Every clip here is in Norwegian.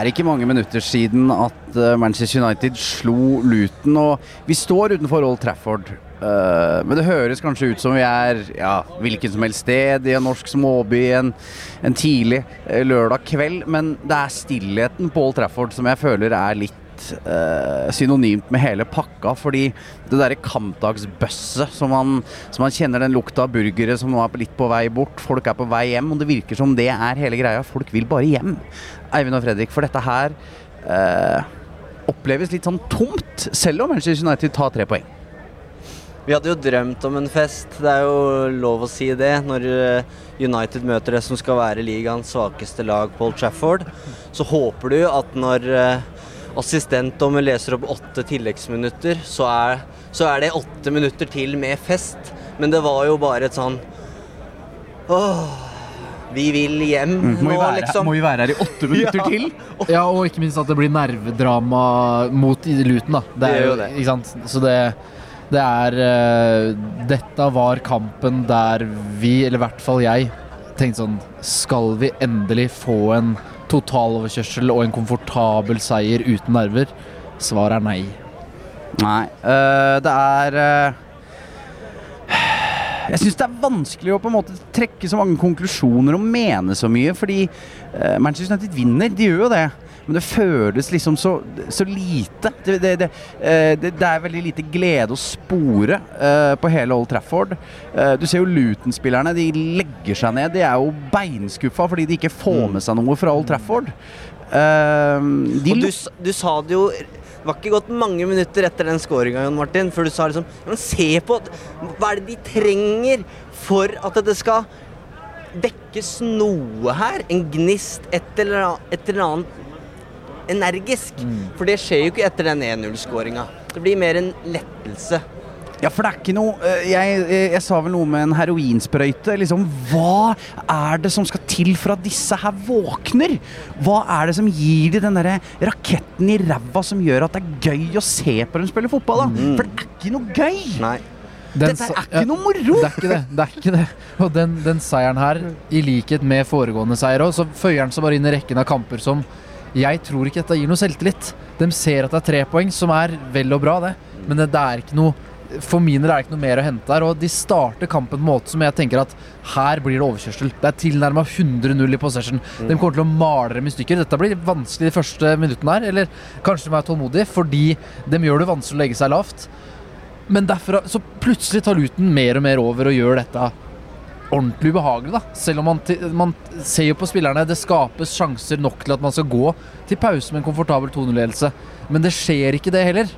Er ikke mange minutter siden at eh, Manchester United slo Luton, og vi står utenfor Old Trafford. Uh, men det høres kanskje ut som vi er ja, hvilken som helst sted i en norsk småby en, en tidlig uh, lørdag kveld, men det er stillheten på Old Trafford som jeg føler er litt uh, synonymt med hele pakka. Fordi det derre kampdagsbøsset som som man kjenner den lukta av burgere som er litt på vei bort, folk er på vei hjem, og det virker som det er hele greia. Folk vil bare hjem. Eivind og Fredrik, for dette her eh, oppleves litt sånn tomt, selv om Manchester United tar tre poeng. Vi hadde jo drømt om en fest, det er jo lov å si det. Når eh, United møter det som skal være ligaens svakeste lag Old Trafford, så håper du at når eh, hun leser opp åtte tilleggsminutter, så er, så er det åtte minutter til med fest. Men det var jo bare et sånn Åh vi vil hjem mm, nå, være, liksom. Må vi være her i åtte minutter ja. til? Ja, og ikke minst at det blir nervedrama mot Luton, da. Det er jo det. Ikke sant? Så det, det er uh, Dette var kampen der vi, eller i hvert fall jeg, tenkte sånn Skal vi endelig få en totaloverkjørsel og en komfortabel seier uten nerver? Svaret er nei. Nei. Øh, det er øh jeg syns det er vanskelig å på en måte trekke så mange konklusjoner og mene så mye, fordi uh, Manchester United vinner. De gjør jo det. Men det føles liksom så, så lite. Det, det, det, uh, det, er veldig lite glede å spore uh, på hele Old Trafford. du ser jo Luton-spillerne. De legger seg ned. De er jo beinskuffa fordi de ikke får mm. med seg noe fra Old Trafford. og du, du sa det jo det var ikke gått mange minutter etter den skåringa, Martin, før du sa liksom Men se på Hva er det de trenger for at det skal vekkes noe her? En gnist, et eller annet, et eller annet energisk. Mm. For det skjer jo ikke etter den 1-0-skåringa. Det blir mer en lettelse. Ja, for det er ikke noe eh, Jeg, jeg, eh, jeg sa vel noe med en heroinsprøyte. Liksom, hva er det som skal til for at disse her våkner? Hva er det som gir de den derre raketten i ræva som gjør at det er gøy å se på dem spille fotball? da? Mm. For det er ikke noe gøy! Nei. Den, Dette er ikke noe moro! Det er ikke det. det, er ikke det. Og den, den seieren her, i likhet med foregående seier òg, så føyer den seg bare inn i rekken av kamper som jeg tror ikke dette gir noe selvtillit. De ser at det er tre poeng, som er vel og bra, det. Men det, det er ikke noe for mine er det ikke noe mer å hente der. Og de starter kampen på en måte som jeg tenker at her blir det overkjørsel. Det er tilnærma 100-0 i possession. Mm. De kommer til å male dem i stykker. Dette blir vanskelig de første minuttene her. Eller kanskje de er tålmodige, fordi de gjør det vanskelig å legge seg lavt. Men derfra så plutselig tar Luton mer og mer over og gjør dette ordentlig ubehagelig. da Selv om man, man ser jo på spillerne det skapes sjanser nok til at man skal gå til pause med en komfortabel 2-0-ledelse. Men det skjer ikke, det heller.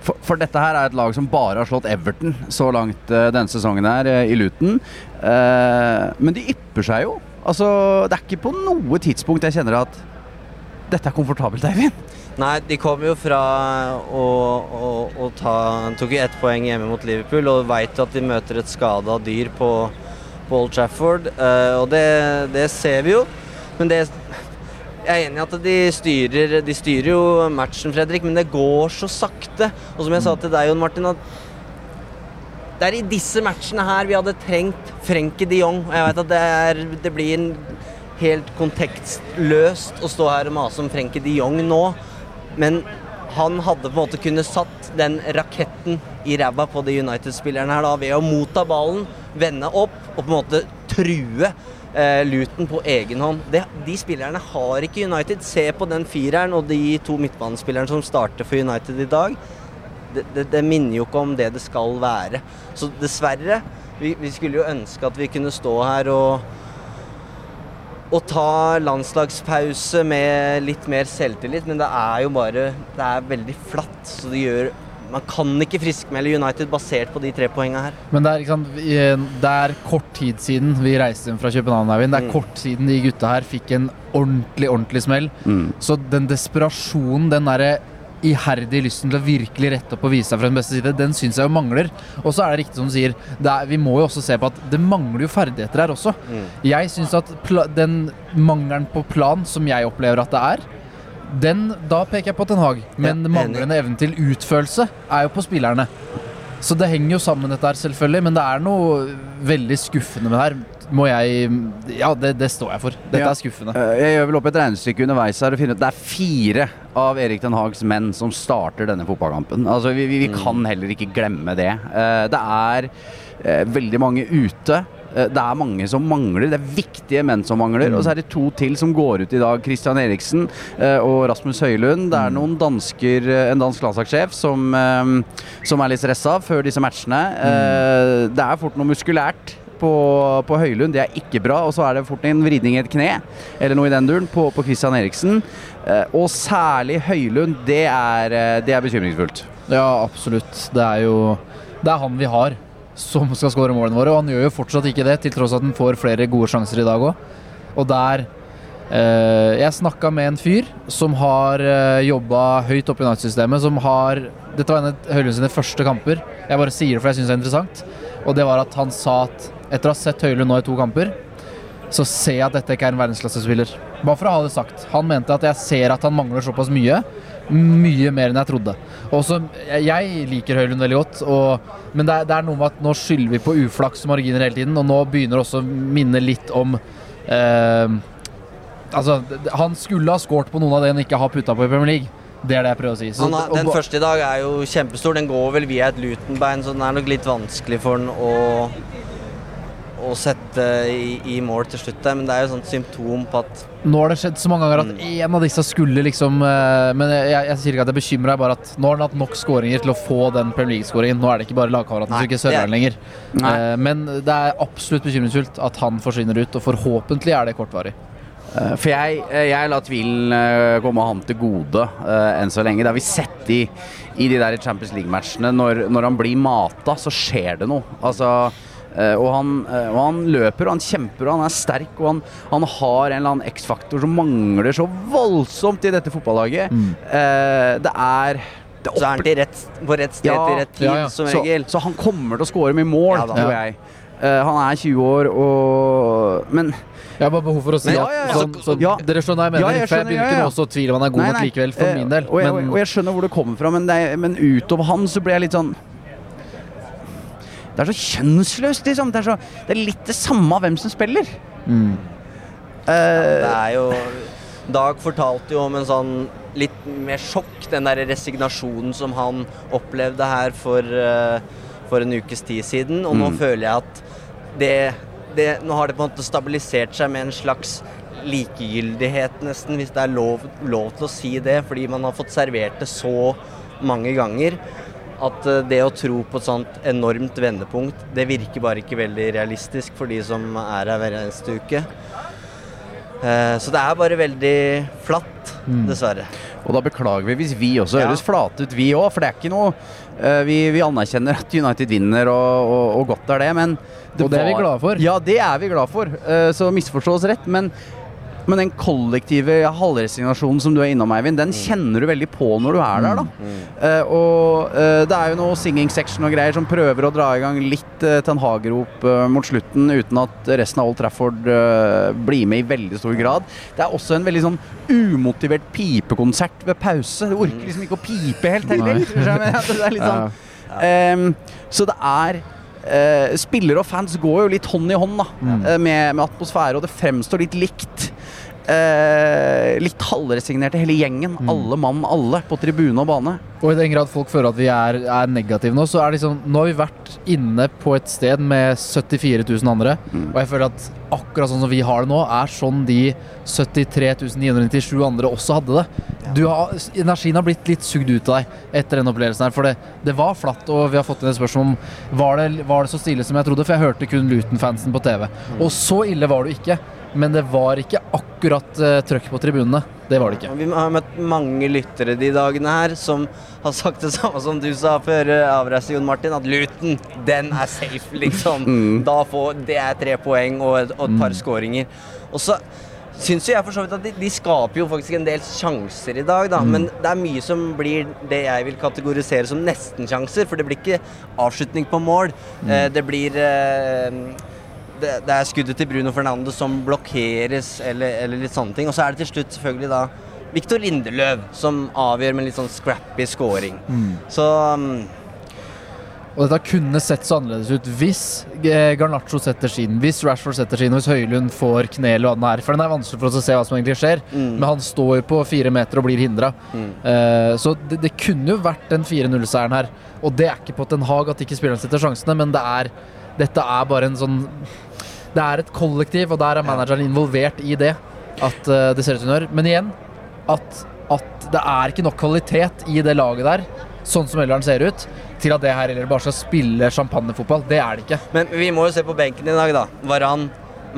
For, for, dette her er et lag som bare har slått Everton så langt uh, denne sesongen her uh, i Luton. Uh, men de ypper seg jo. Altså, det er ikke på noe tidspunkt jeg kjenner at dette er komfortabelt, Eivind. Nei, de kom jo fra å, å, å ta Tok jo ett poeng hjemme mot Liverpool og veit at de møter et skada dyr på, på Old Trafford. og det, det ser vi jo. Men det jeg er enig i at de styrer, de styrer, jo matchen, Fredrik, men det går så sakte. Og som jeg sa til deg, Jon Martin, at det er i disse matchene her vi hadde trengt Frenkie de Jong. Og jeg vet at det, er, det blir helt kontekstløst å stå her og mase om Frenkie de Jong nå, men han hadde på en måte kunnet satt den raketten i ræva på de United-spillerne her da, ved å motta ballen, vende opp og på en måte true eh, Luton på egen hånd. Det, de spillerne har ikke United. Se på den fireren og de to midtbanespillerne som starter for United i dag. Det, det, det, minner jo ikke om det det skal være. Så dessverre. Vi, vi skulle jo ønske at vi kunne stå her og å ta landslagspause med litt mer selvtillit, men det er jo bare Det er veldig flatt. Så det gjør man kan ikke friskmelde United basert på de tre poengene her. Men det er, sant, det er, kort tid siden vi reiste hjem fra København. Det er mm. kort siden de gutta her fikk en ordentlig, ordentlig smell. Mm. Så den desperasjonen, den derre iherdige lysten til å virkelig rette opp og vise seg fra den beste side, den syns jeg jo mangler. Og så er det riktig som du sier, er, vi må jo også se på at det mangler jo ferdigheter her også. Mm. Jeg syns at den mangelen på plan som jeg opplever at det er, den, da peker jeg på Ten Hag. Men ja, manglende evnen til utførelse er jo på spillerne. Så det henger jo sammen, dette her, selvfølgelig. Men det er noe veldig skuffende med det her. Må jeg Ja, det, det står jeg for. Dette Ja. er skuffende. Eh, Jeg gjør vel opp et regnestykke underveis her og finner ut det er fire av Erik Den Hags menn som starter denne fotballkampen. Altså, vi, vi, vi kan heller ikke glemme det. Eh, Det er eh, veldig mange ute. Det er mange som mangler. Det er viktige menn som mangler. Og så er det to til som går ut i dag. Christian Eriksen og Rasmus Høylund. Det er noen dansker, en dansk landslagssjef som, som er litt stressa før disse matchene. Eh, Det er fort noe muskulært på, på Høylund. Det er ikke bra. Og så er det fort en vridning i et kne, eller noe i den duren, på, på Christian Eriksen. Eh, og særlig Høylund. Det er, eh, det er bekymringsfullt. Ja, absolutt. Det er jo Det er han vi har som skal skåre målene våre, og han gjør jo fortsatt ikke det, til tross at han får flere gode sjanser i dag òg. Og der eh, Jeg snakka med en fyr som har eh, jobba høyt oppe i United-systemet, som har Dette var en av Høylund sine første kamper. Jeg bare sier det for jeg syns det er interessant. Og det var at han sa at etter å ha sett Høylund nå i to kamper, så ser jeg at dette ikke er en verdensklassespiller. Bare for å ha det sagt. Han mente at jeg ser at han mangler såpass mye. Mye mer enn jeg trodde. Også, jeg, liker Høylund veldig godt, og, men det er, det er noe med at nå skylder vi på uflaks marginer hele tiden, og nå begynner også å minne litt om eh, Altså, han skulle ha skåret på noen av det han ikke har putta på i Premier League. Det er det jeg prøver å si. Så- har, den første i dag er jo kjempestor. Den går vel via et Luton-bein, så den er nok litt vanskelig for den å, å sette i, i mål til slutt der. Men det er jo sånt symptom på at Nå har det skjedd så mange ganger at Mm. en av disse skulle liksom eh, Men jeg, jeg, jeg sier ikke at jeg bekymrer deg, bare at nå har han hatt nok skåringer til å få den Premier League-skåringen. Nå er det ikke bare lagkameraten som ikke sørger den lenger. Nei. Eh, men det er absolutt bekymringsfullt at han forsvinner ut, og forhåpentlig er det kortvarig. Eh, For jeg, jeg lar tvilen komme han til gode enn så lenge. Det har vi sett i, i de der Champions League-matchene. Når, når han blir mata, så skjer det noe. Altså, og, han, eh, og han løper og han kjemper og han er sterk og han, han har en eller annen X-faktor som mangler så voldsomt i dette fotballaget. Eh, det er det Så er han til rett, på rett sted Ja, til rett tid, ja, ja. som så, regel. så han kommer til å score mye mål, Ja tror jeg. Uh, han er 20 år og Men Jeg har bare behov for å si at Ja, ja, ja. Sånn, så, Ja. Dere skjønner hva jeg mener? Ja, jeg for jeg begynner ja, ikke nå også å tvile om han er god Nei, nok likevel, for Eh, min del. Og jeg, Men og jeg skjønner hvor det kommer fra, men, det men utover han så blir jeg litt sånn Det er så kjønnsløst, liksom. Det er, så, det er litt det samme av hvem som spiller. mm. Eh, Det er jo Dag fortalte jo om en sånn litt mer sjokk, den der resignasjonen som han opplevde her for, uh, for en ukes tid siden. Og nå Mm. føler jeg at det, det Nå har det på en måte stabilisert seg med en slags likegyldighet, nesten, hvis det er lov, lov til å si det, fordi man har fått servert det så mange ganger. At eh, det å tro på et sånt enormt vendepunkt, det virker bare ikke veldig realistisk for de som er her hver eneste uke. Eh, Så det er bare veldig flatt, Mm. dessverre. og da beklager vi hvis vi også Ja. høres flate ut, vi òg. For det er ikke noe eh, vi, vi anerkjenner at United vinner, og, og, og godt er det, men Og det er vi var- glade for. Ja, det er vi glad for. Eh, Så misforstå oss rett. Men, men den kollektive halvresignasjonen som du er innom, Eivind, den kjenner du veldig på når du er der, da. Uh, og uh, det er jo noe singing section og greier som prøver å dra i gang litt uh, Ten Hag-rop eh, mot slutten, uten at resten av Old Trafford eh, blir med i veldig stor grad. Det er også en veldig sånn umotivert pipekonsert ved pause. Du orker liksom ikke å pipe helt heller. Det er litt sånn Um, så det er Uh, Spillere og fans går jo litt hånd i hånd da, Mm. uh, med, med atmosfære, og det fremstår litt likt. Eh, litt halvresignerte hele gjengen. Mm. Alle mann, alle, på tribune og bane. Og i den grad folk føler at vi er, er negative nå, så er det liksom Nå har vi vært inne på et sted med 74 000 andre, Mm. og jeg føler at akkurat sånn som vi har det nå, er sånn de 73 997 andre også hadde det. Du har, energien har blitt litt sugd ut av deg etter den opplevelsen her. For det, det var flatt, og vi har fått inn et spørsmål om var det, var det så stille som jeg trodde, for jeg hørte kun Luton-fansen på TV. Og så ille var det ikke. Men det var ikke akkurat uh, trøkk på tribunene. Det var det ikke. Vi har møtt mange lyttere de dagene her som har sagt det samme som du sa før eh, avreise, Jon Martin, at Luton, den er safe, liksom. Mm. Da får, det er tre poeng og et, og et par skåringer. Og så syns jo jeg for så vidt at de, de skaper jo faktisk en del sjanser i dag, da. Men det er mye som blir det jeg vil kategorisere som nesten-sjanser. For det blir ikke avslutning på mål. Eh, det blir eh, det, det er skuddet til Bruno Fernandes som blokkeres, eller, eller litt sånne ting. Og så er det til slutt selvfølgelig da Viktor Lindeløv som avgjør med litt sånn scrappy scoring. Så um, Og dette kunne sett så annerledes ut hvis eh, Garnaccio setter sin, hvis Rashford setter sin, og hvis Høylund får knel og annet den er. For den er vanskelig for oss å se hva som egentlig skjer. Men han står jo på fire meter og blir hindra. Eh, så det, det kunne jo vært den 4-0-seieren her. Og det er ikke på Ten Hag at ikke spillerne setter sjansene, men det er, dette er bare en sånn Det er et kollektiv, og der er manageren involvert i det. At uh, det ser ut som hun gjør. Men igjen, at, at det er ikke nok kvalitet i det laget der, sånn som Elleren ser ut, til at det her heller bare skal spille champagnefotball. Det er det ikke. Men vi må jo se på benken i dag, da. Varan,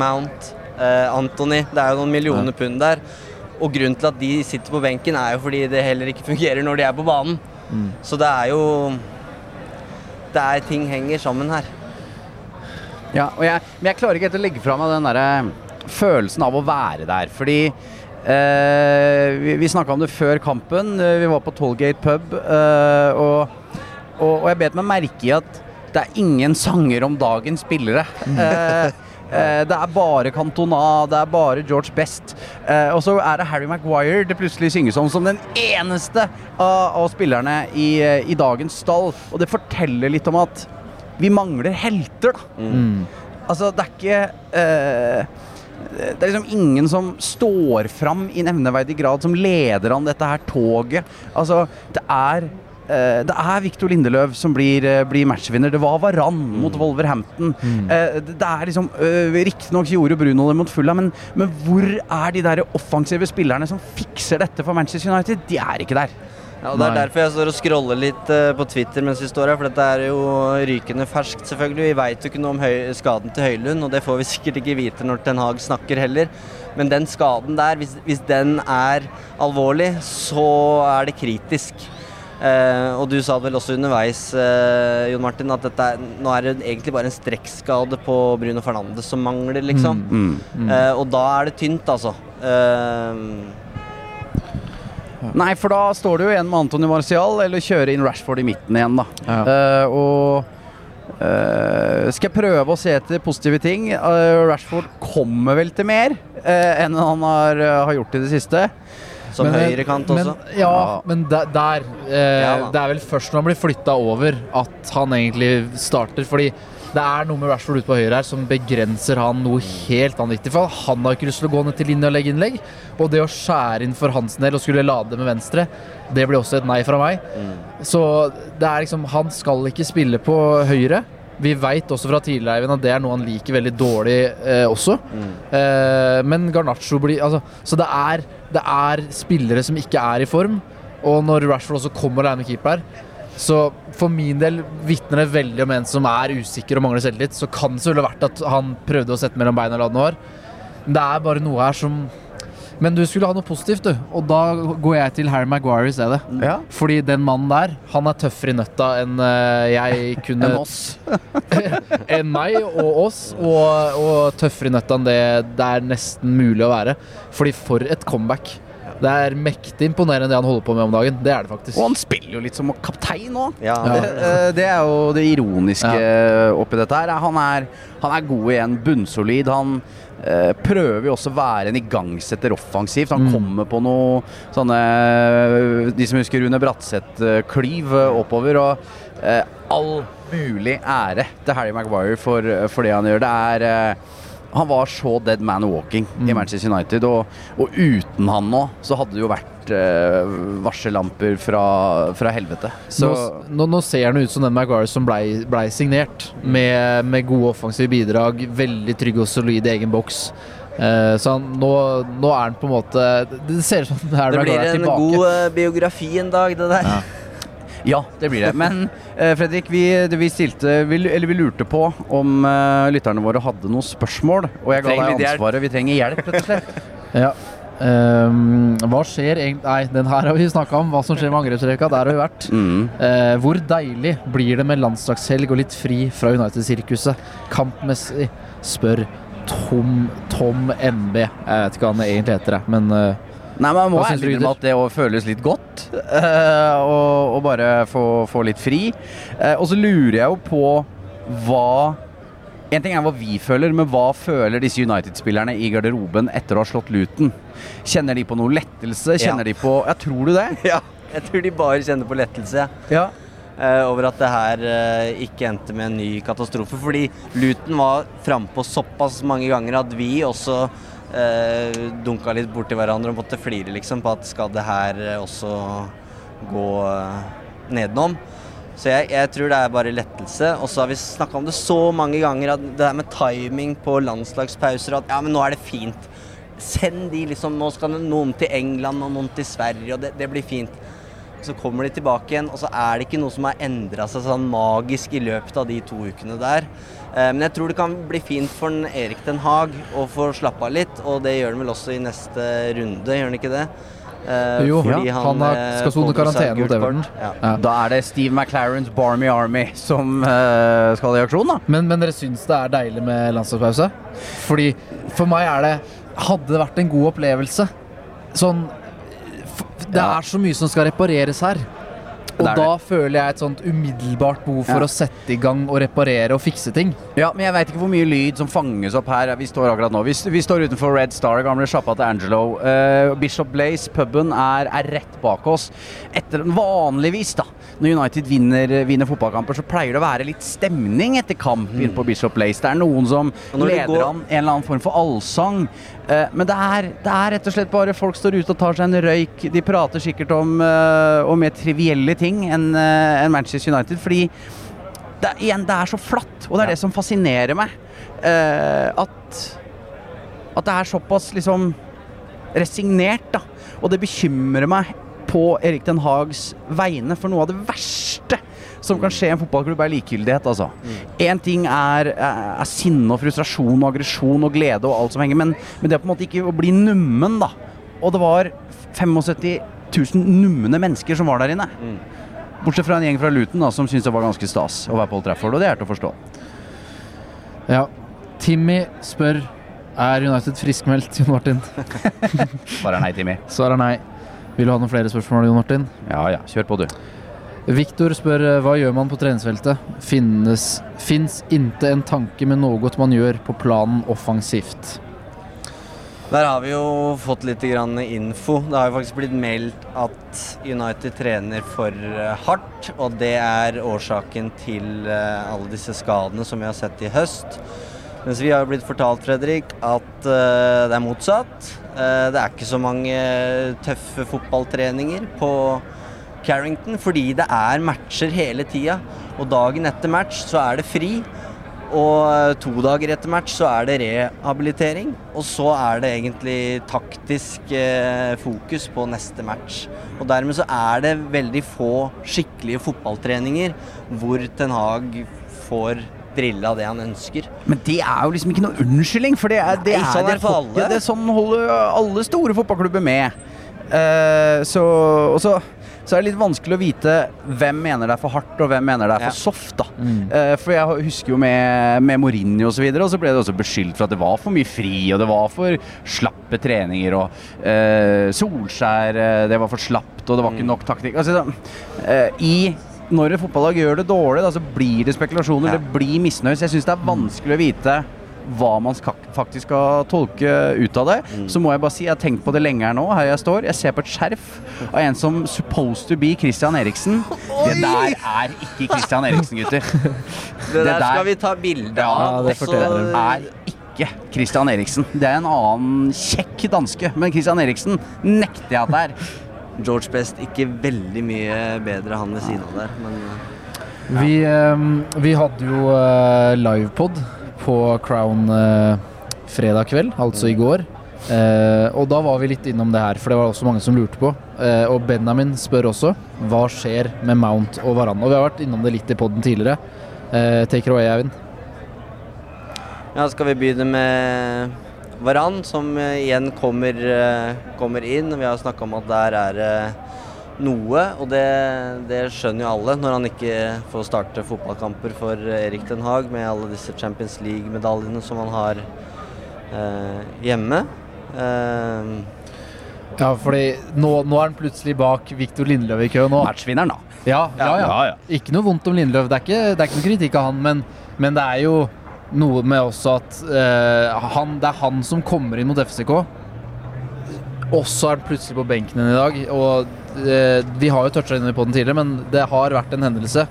Mount, uh, Anthony. Det er jo noen millioner pund der. Og grunnen til at de sitter på benken, er jo fordi det heller ikke fungerer når de er på banen. Så det er jo Det er ting henger sammen her. Ja, og jeg, men jeg klarer ikke helt å legge fra meg den derre følelsen av å være der. Fordi eh, vi, vi snakka om det før kampen. Eh, Vi var på Tollgate pub, eh, og, og, og jeg bet meg merke i at det er ingen sanger om dagens spillere. Eh, eh, det er bare Cantona, det er bare George Best. Eh, og så er det Harry Maguire det plutselig synges om som den eneste av, av spillerne i, eh, i dagens stall. Og det forteller litt om at vi mangler helter, da. Altså, det er ikke eh, Det er liksom ingen som står fram i nevneverdig grad som leder an dette her toget. Altså, det er Uh, det er Victor Lindeløv som blir, uh, blir matchvinner. Det var Varan mot Wolverhampton. Eh, det det er liksom uh, Riktignok gjorde Bruno det mot Fulla, men, men hvor er de der offensive spillerne som fikser dette for Manchester United? De er ikke der. Ja, og Det er Nei. derfor jeg står og scroller litt eh, på Twitter mens vi står her, for dette er jo rykende ferskt, selvfølgelig. Vi veit jo ikke noe om skaden til Høylund, og det får vi sikkert ikke vite når Ten Hag snakker heller. Men den skaden der, hvis, hvis den er alvorlig, så er det kritisk. Eh, og du sa vel også underveis, eh, Jon Martin, at dette er, nå er det egentlig bare en strekkskade på Bruno Fernandes som mangler, liksom. Mm. Eh, og da er det tynt, altså. Eh, Nei, for da står det jo igjen med Antony Marcial, eller kjøre inn Rashford i midten igjen, da. Ja. Uh, og uh, skal jeg prøve å se etter positive ting? Uh, Rashford kommer vel til mer enn han har, har gjort i det siste. som Men, høyrekant også. Men, ja, Ja. men der, der Ja. Det er vel først når han blir flytta over at han egentlig starter. Fordi det er noe med Rashford ute på høyre her som begrenser han noe helt vanvittig. For han har ikke lyst til å gå ned til linje og legge innlegg. Og det å skjære inn for hans del og skulle lade med venstre, det blir også et nei fra meg. Så det er liksom Han skal ikke spille på høyre. Vi veit også fra tidligere at det er noe han liker veldig dårlig eh, også. Eh, men Garnaccio blir altså, Så det er, det er spillere som ikke er i form. Og når Rashford også kommer alene med keeper her, så for min del vitner det veldig om en som er usikker og mangler selvtillit. Så kan det selvfølgelig ha vært at han prøvde å sette mellom beina og la den år. Det er bare noe her som Men du skulle ha noe positivt, du. Og da går jeg til Harry Maguire i stedet. Ja. Fordi den mannen der, han er tøffere i nøtta enn eh, jeg kunne Enn oss. enn meg og oss, og, og tøffere i nøtta enn det det er nesten mulig å være. Fordi for et comeback. Det er mektig imponerende det han holder på med om dagen. Det er det faktisk. Og han spiller jo litt som kaptein nå. Ja, Ja. det- Eh, Det er jo det ironiske oppi dette her. Han er, han er god igjen, bunnsolid. Han eh, prøver jo også å være en igangsetter offensivt. Han Mm. kommer på noe sånne De som husker Rune Bratseth-klyv eh, oppover. Og eh, all mulig ære til Harry Maguire for, for det han gjør. Det er eh, han var så dead man walking i Mm. Manchester United, og, og uten han nå, så hadde det jo vært eh, varsellamper fra, fra helvete. Så nå, nå, nå ser han ut som den Maguire som blei ble signert, med, med gode offensive bidrag, veldig trygg og solid i egen boks. Eh, så han, nå, nå er han på en måte Det ser ut som Det blir Maguire er en tilbake. god uh, biografi en dag, det der. Ja. Ja, det blir det. Men eh, Fredrik, vi, det vi stilte vi, Eller vi lurte på om eh, lytterne våre hadde noen spørsmål. Og jeg ga deg ansvaret. Vi trenger hjelp, rett og slett. Ja. Um, hva skjer egentlig Nei, den her har vi snakka om. Hva som skjer med angrepsrekka. Der har vi vært. Mm. Uh, hvor deilig blir det med landslagshelg og litt fri fra United-sirkuset? Kampmessig, spør Tom, Tom MB. Jeg vet ikke hva han egentlig heter, jeg, men eh, Nei, men Jeg må ærlig innrømme at det føles litt godt. eh, og, og bare få, få litt fri. Uh, og så lurer jeg jo på hva En ting er hva vi føler, men hva føler disse United-spillerne i garderoben etter å ha slått Luton? Kjenner de på noe lettelse? Kjenner de på Ja, tror du det? Ja, jeg tror de bare kjenner på lettelse. Ja. Uh, over at det her uh, ikke endte med en ny katastrofe. Fordi Luton var frampå såpass mange ganger at vi også eh, dunka litt borti hverandre og måtte flire liksom på at skal det her også gå eh, nedenom. Så jeg, jeg tror det er bare lettelse. Og så har vi snakka om det så mange ganger, at det der med timing på landslagspauser at ja, men nå er det fint. Send de liksom Nå skal noen til England og noen til Sverige, og det, det blir fint. Så kommer de tilbake igjen, og så er det ikke noe som har endra seg sånn magisk i løpet av de to ukene der. Eh, men jeg tror det kan bli fint for den Erik Den Haag å få slappe av litt, og det gjør han vel også i neste runde, gjør han ikke det? Eh, Jo, fordi ja, han har- eh, skal sone karantene mot Everton. Ja. Ja. Da er det Steve McLarens Barmy Army som eh, skal i aksjon, da. Men, men dere syns det er deilig med landslagspause? Fordi for meg er det Hadde det vært en god opplevelse Sånn f- Det Ja. er så mye som skal repareres her. Og Det da føler jeg et sånt umiddelbart behov for Ja. å sette i gang og reparere og fikse ting. Ja, men jeg veit ikke hvor mye lyd som fanges opp her. Vi står akkurat nå. Vi, vi står utenfor Red Star, gamle sjappa til Angelo. Uh, Bishop Blaze, puben, er, er rett bak oss. Etter Vanligvis, da, når United vinner, vinner fotballkamper, så pleier det å være litt stemning etter kamp inne på Bishop Blaze. Det er noen som leder går- an en eller annen form for allsang. Eh, men det er, det er rett og slett bare folk står ute og tar seg en røyk. De prater sikkert om, eh, om mer trivielle ting enn eh, Manchester United. Fordi det, igjen, det er så flatt, og det er det som fascinerer meg. eh, at, at det er såpass liksom resignert, da. Og det bekymrer meg på Erik Den Hags vegne, for noe av det verste som kan skje i en fotballklubb, er likegyldighet, altså. Én ting er, er, er sinne og frustrasjon og aggresjon og glede og alt som henger, men, men det er på en måte ikke å bli nummen, da. Og det var 75 000 numne mennesker som var der inne. Mm. Bortsett fra en gjeng fra Luton da, som syntes det var ganske stas å være på Old Trafford, og det er til å forstå. Ja. Timmy spør Er United friskmeldt, Jon Martin. Bare nei, Timmy. Svaret er nei. Vil du ha noen flere spørsmål, Jon Martin? Ja ja, kjør på, du. Viktor spør eh, hva gjør man på treningsfeltet? Finnes Fins inte en tanke med noe man gjør på planen offensivt? Der har vi jo fått litt info. Det har jo faktisk blitt meldt at United trener for eh, hardt, og det er årsaken til eh, alle disse skadene som vi har sett i høst. Mens vi har jo blitt fortalt, Fredrik, at det er motsatt. Det er ikke så mange tøffe fotballtreninger på Carrington fordi det er matcher hele tida. Og dagen etter match så er det fri. Og to dager etter match så er det rehabilitering. Og så er det egentlig taktisk eh, fokus på neste match. Og dermed så er det veldig få skikkelige fotballtreninger hvor Ten Hag får drilla det han ønsker. Men det er jo liksom ikke noe unnskyldning, for det er, det Nei, sånn er det alle. Ja, det er sånn holder alle store fotballklubber med. Uh, så, og så, så er det litt vanskelig å vite hvem mener det er for hardt, og hvem mener det er for soft. da. Eh, for jeg husker jo med, med Mourinho og så videre, og så ble det også beskyldt for at det var for mye fri, og det var for slappe treninger, og uh, Solskjær eh, Det var for slapt, og det var ikke nok taktikk. Altså, eh, I når et fotballag gjør det dårlig, da, så blir det spekulasjoner, Ja. det blir misnøye. Så jeg syns det er vanskelig å vite hva man faktisk skal tolke ut av det. Så må jeg bare si, jeg har tenkt på det lenge her nå, her jeg står. Jeg ser på et skjerf av en som supposed to be Christian Eriksen. Det der er ikke Christian Eriksen, gutter. Det, Det der skal vi ta bilde Ja, av. det forteller Det er ikke Christian Eriksen. Det er en annen kjekk danske, men Christian Eriksen nekter jeg at det er. George Best ikke veldig mye bedre han ved siden av der, men ja. Vi, um, vi hadde jo uh, livepod på Crown eh, fredag kveld, altså i går. Eh, og da var vi litt innom det her, for det var også mange som lurte på. Eh, og Benjamin spør også hva skjer med Mount og Varan. Og vi har vært innom det litt i poden tidligere. Eh, take it away, Eivind. Ja, skal vi begynne med Varan, som igjen kommer, kommer inn. Vi har snakka om at der er noe, og det, det skjønner jo alle når han ikke får starte fotballkamper for eh, Erik Den Haag med alle disse Champions League-medaljene som han har eh, hjemme. Eh, Ja, fordi nå, nå er han plutselig bak Viktor Lindløv i kø nå. Matchvinneren, da. Ja, ja, ja. Ja, ja. Ikke noe vondt om Lindløv. Det er ikke, det er ikke noe kritikk av han, men, men det er jo noe med også at eh, han, det er han som kommer inn mot FCK. Også er han plutselig på benken igjen i dag. Og Vi har jo toucha inn på den tidligere, men det har vært en hendelse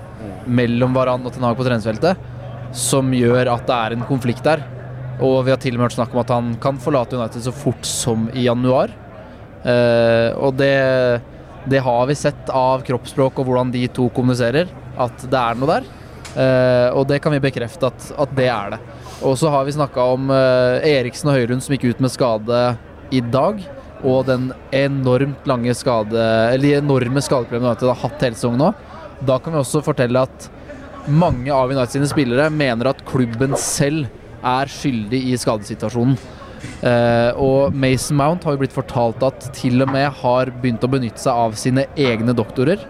mellom Varan og Ten Hag på treningsfeltet som gjør at det er en konflikt der. Og vi har til og med hørt snakk om at han kan forlate United så fort som i januar. Eh, og det, det har vi sett av kroppsspråk og hvordan de to kommuniserer, at det er noe der. Eh, og det kan vi bekrefte at, at det er det. Og så har vi snakka om eh, Eriksen og Høylund som gikk ut med skade i dag. Og den enormt lange skade Eller de enorme skadeproblemene United har hatt hele sesongen nå. Da kan vi også fortelle at mange av United sine spillere mener at klubben selv er skyldig i skadesituasjonen. Eh, og Mason Mount har jo blitt fortalt at til og med har begynt å benytte seg av sine egne doktorer.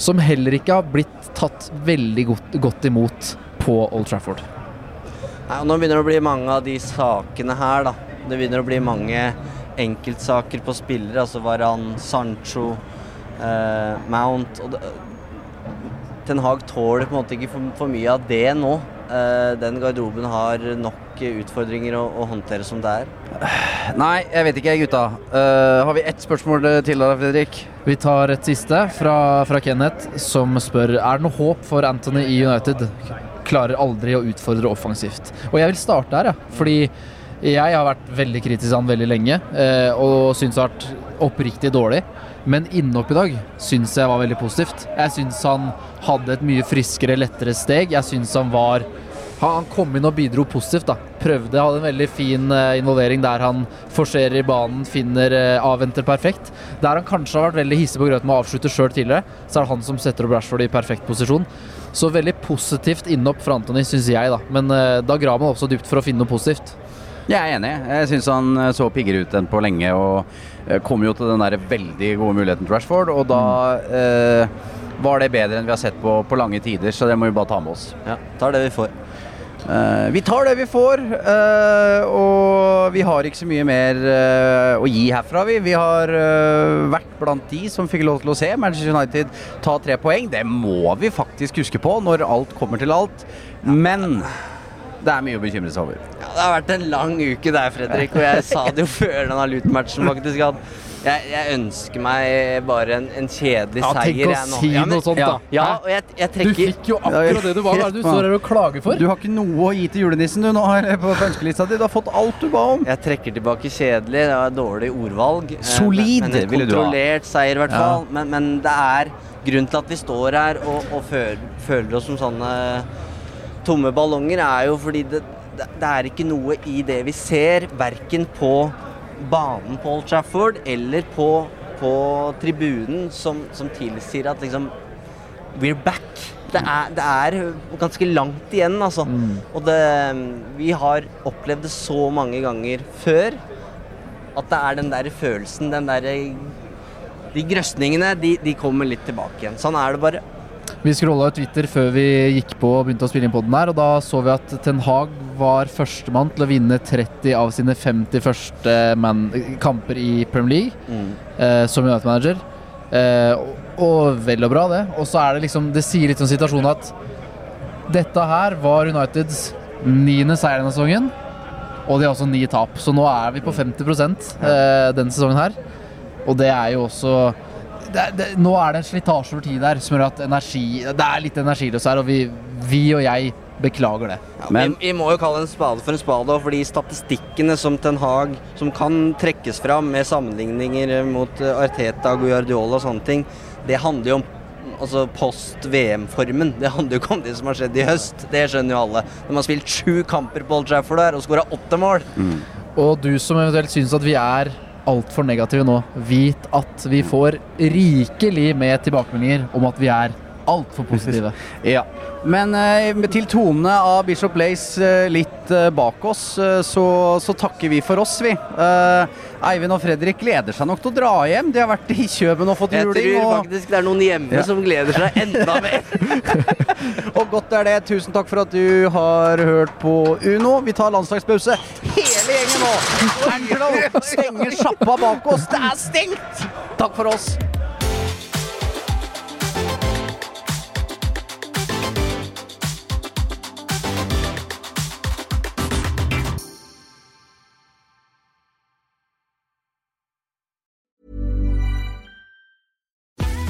Som heller ikke har blitt tatt veldig godt, godt imot på Old Trafford. Nei, nå begynner det å bli mange av de sakene her, da. Det begynner å bli mange enkeltsaker på spillere. Altså Varan, Sancho, eh, Mount. Og det, Ten Hag tåler på en måte ikke for, for mye av det nå. Eh, den garderoben har nok utfordringer å, å, håndtere som det er. Nei, jeg vet ikke, gutta. Uh, har vi ett spørsmål til da, Fredrik? Vi tar et siste fra, fra Kenneth, som spør Er det noe håp for Anthony i United. Klarer aldri å utfordre offensivt. Og jeg vil starte her, ja. Fordi jeg har vært veldig kritisk til han veldig lenge, eh, og syns det har vært oppriktig dårlig. Men innhopp i dag syns jeg var veldig positivt. Jeg syns han hadde et mye friskere, lettere steg. Jeg syns han var Han kom inn og bidro positivt. da Prøvde, hadde en veldig fin uh, involvering der han forserer i banen, finner uh, avventer perfekt. Der han kanskje har vært veldig hissig på grøten med å avslutte sjøl tidligere, så er det han som setter opp Rashford i perfekt posisjon. Så veldig positivt innopp fra Antony, syns jeg, da. Men da graver man også dypt for å finne noe positivt. Jeg er enig. Jeg syns han så piggere ut enn på lenge. Og kom jo til den der veldig gode muligheten til Rashford, og da mm. eh, var det bedre enn vi har sett på, på lange tider. Så det må vi bare ta med oss. Ja, tar det vi får. Uh, vi tar det vi får, uh, og vi har ikke så mye mer uh, å gi herfra. Vi, vi har vært blant de som fikk lov til å se Manchester United ta tre poeng. Det må vi faktisk huske på når alt kommer til alt. Men det er mye å bekymre seg over. Ja, det har vært en lang uke der, Fredrik. Og jeg sa det jo før denne Luton-matchen, faktisk. at jeg, jeg, ønsker meg bare en, en kjedelig ja, seier. Tenk å si ja, men, noe sånt, da. Ja, jeg, jeg trekker... Du fikk jo akkurat det du var. Hva er det du står her og klager for? Du har ikke noe å gi til julenissen du nå har på ønskelista di. Du har fått alt du ba om. Jeg trekker tilbake kjedelig. Det var dårlig ordvalg. Eh, Solid, men, men en kontrollert seier, i hvert fall. Men, men, det er grunnen til at vi står her og, og føler, føler oss som sånne tomme ballonger, er jo fordi det, det, er ikke noe i det vi ser, verken på banen på Old Trafford eller på på tribunen som, som tilsier at liksom We're back. Det er, det er ganske langt igjen, altså. Mm. Og det Vi har opplevd det så mange ganger før at det er den der følelsen, den derre De grøsningene, de, de kommer litt tilbake igjen. Sånn er det bare. Vi scrolla Twitter før vi gikk på og begynte å spille inn poden her, og da så vi at Ten Hag var førstemann til å vinne 30 av sine 50 første kamper i Premier League mm. eh, som United-manager. Eh, og, og, vel og bra, det. Og så er det liksom Det sier litt om situasjonen at dette her var Uniteds niende seier denne sesongen, og de har også ni tap. Så nå er vi på 50 eh, denne sesongen her, og det er jo også det, det, nå er det en slitasje over tid der som gjør at energi Det er litt energiløst her, og vi, vi, og jeg beklager det. Ja, Men vi, vi, må jo kalle en spade for en spade, fordi statistikkene som Ten Hag som kan trekkes fram med sammenligninger mot eh, Arteta, Guardiola og sånne ting, det handler jo om altså post VM-formen. Det handler jo ikke om det som har skjedd i høst. Det skjønner jo alle. De har spilt sju kamper på Old Trafford der og skåra åtte mål. Mm. Og du som eventuelt syns at vi er altfor negative nå. Vit at vi får rikelig med tilbakemeldinger om at vi er altfor positive. ja. Men eh, til tonene av Bishop Lace eh, litt eh, bak oss, eh, så, så, takker vi for oss, vi. Eh, Eivind og Fredrik gleder seg nok til å dra hjem. De har vært i Kjøben og fått juling. Jeg tror faktisk det er noen hjemme ja. som gleder seg enda mer. og godt er det. Tusen takk for at du har hørt på Uno. Vi tar landslagspause hele gjengen nå. Angelo stenger sjappa bak oss. Det er stengt! Takk for oss.